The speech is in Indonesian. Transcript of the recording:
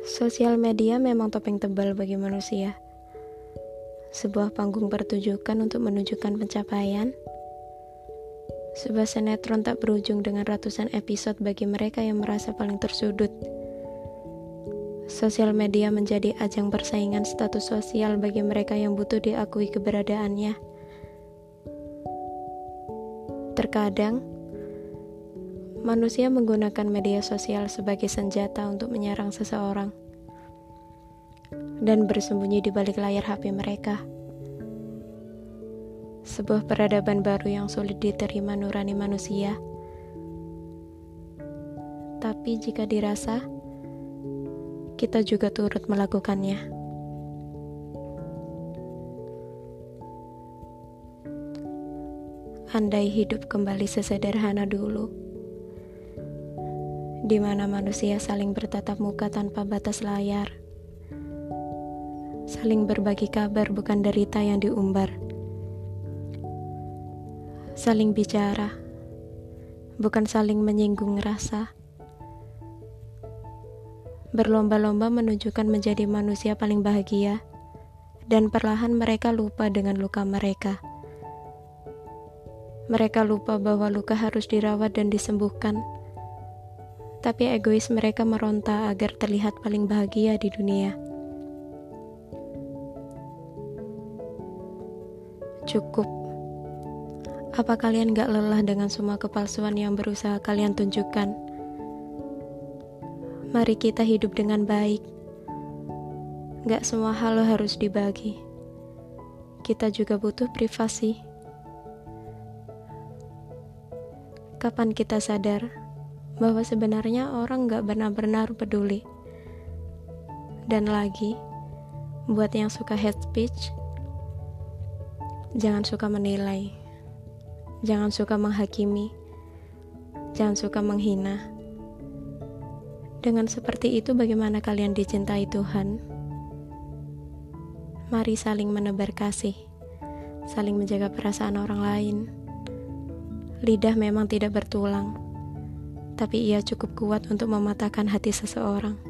Sosial media memang topeng tebal bagi manusia. Sebuah panggung pertunjukan untuk menunjukkan pencapaian. Sebuah sinetron tak berujung dengan ratusan episode bagi mereka yang merasa paling tersudut. Sosial media menjadi ajang persaingan status sosial bagi mereka yang butuh diakui keberadaannya. Terkadang, Manusia menggunakan media sosial sebagai senjata untuk menyerang seseorang dan bersembunyi di balik layar HP mereka. Sebuah peradaban baru yang sulit diterima nurani manusia. Tapi jika dirasa, kita juga turut melakukannya. Andai hidup kembali sesederhana dulu di mana manusia saling bertatap muka tanpa batas layar, saling berbagi kabar bukan derita yang diumbar, saling bicara, bukan saling menyinggung rasa, berlomba-lomba menunjukkan menjadi manusia paling bahagia, dan perlahan mereka lupa dengan luka mereka. Mereka lupa bahwa luka harus dirawat dan disembuhkan tapi egois mereka meronta agar terlihat paling bahagia di dunia. Cukup. Apa kalian gak lelah dengan semua kepalsuan yang berusaha kalian tunjukkan? Mari kita hidup dengan baik. Gak semua hal harus dibagi. Kita juga butuh privasi. Kapan kita sadar bahwa sebenarnya orang gak benar-benar peduli. Dan lagi, buat yang suka hate speech, jangan suka menilai, jangan suka menghakimi, jangan suka menghina. Dengan seperti itu, bagaimana kalian dicintai Tuhan? Mari saling menebar kasih, saling menjaga perasaan orang lain. Lidah memang tidak bertulang tapi ia cukup kuat untuk mematahkan hati seseorang.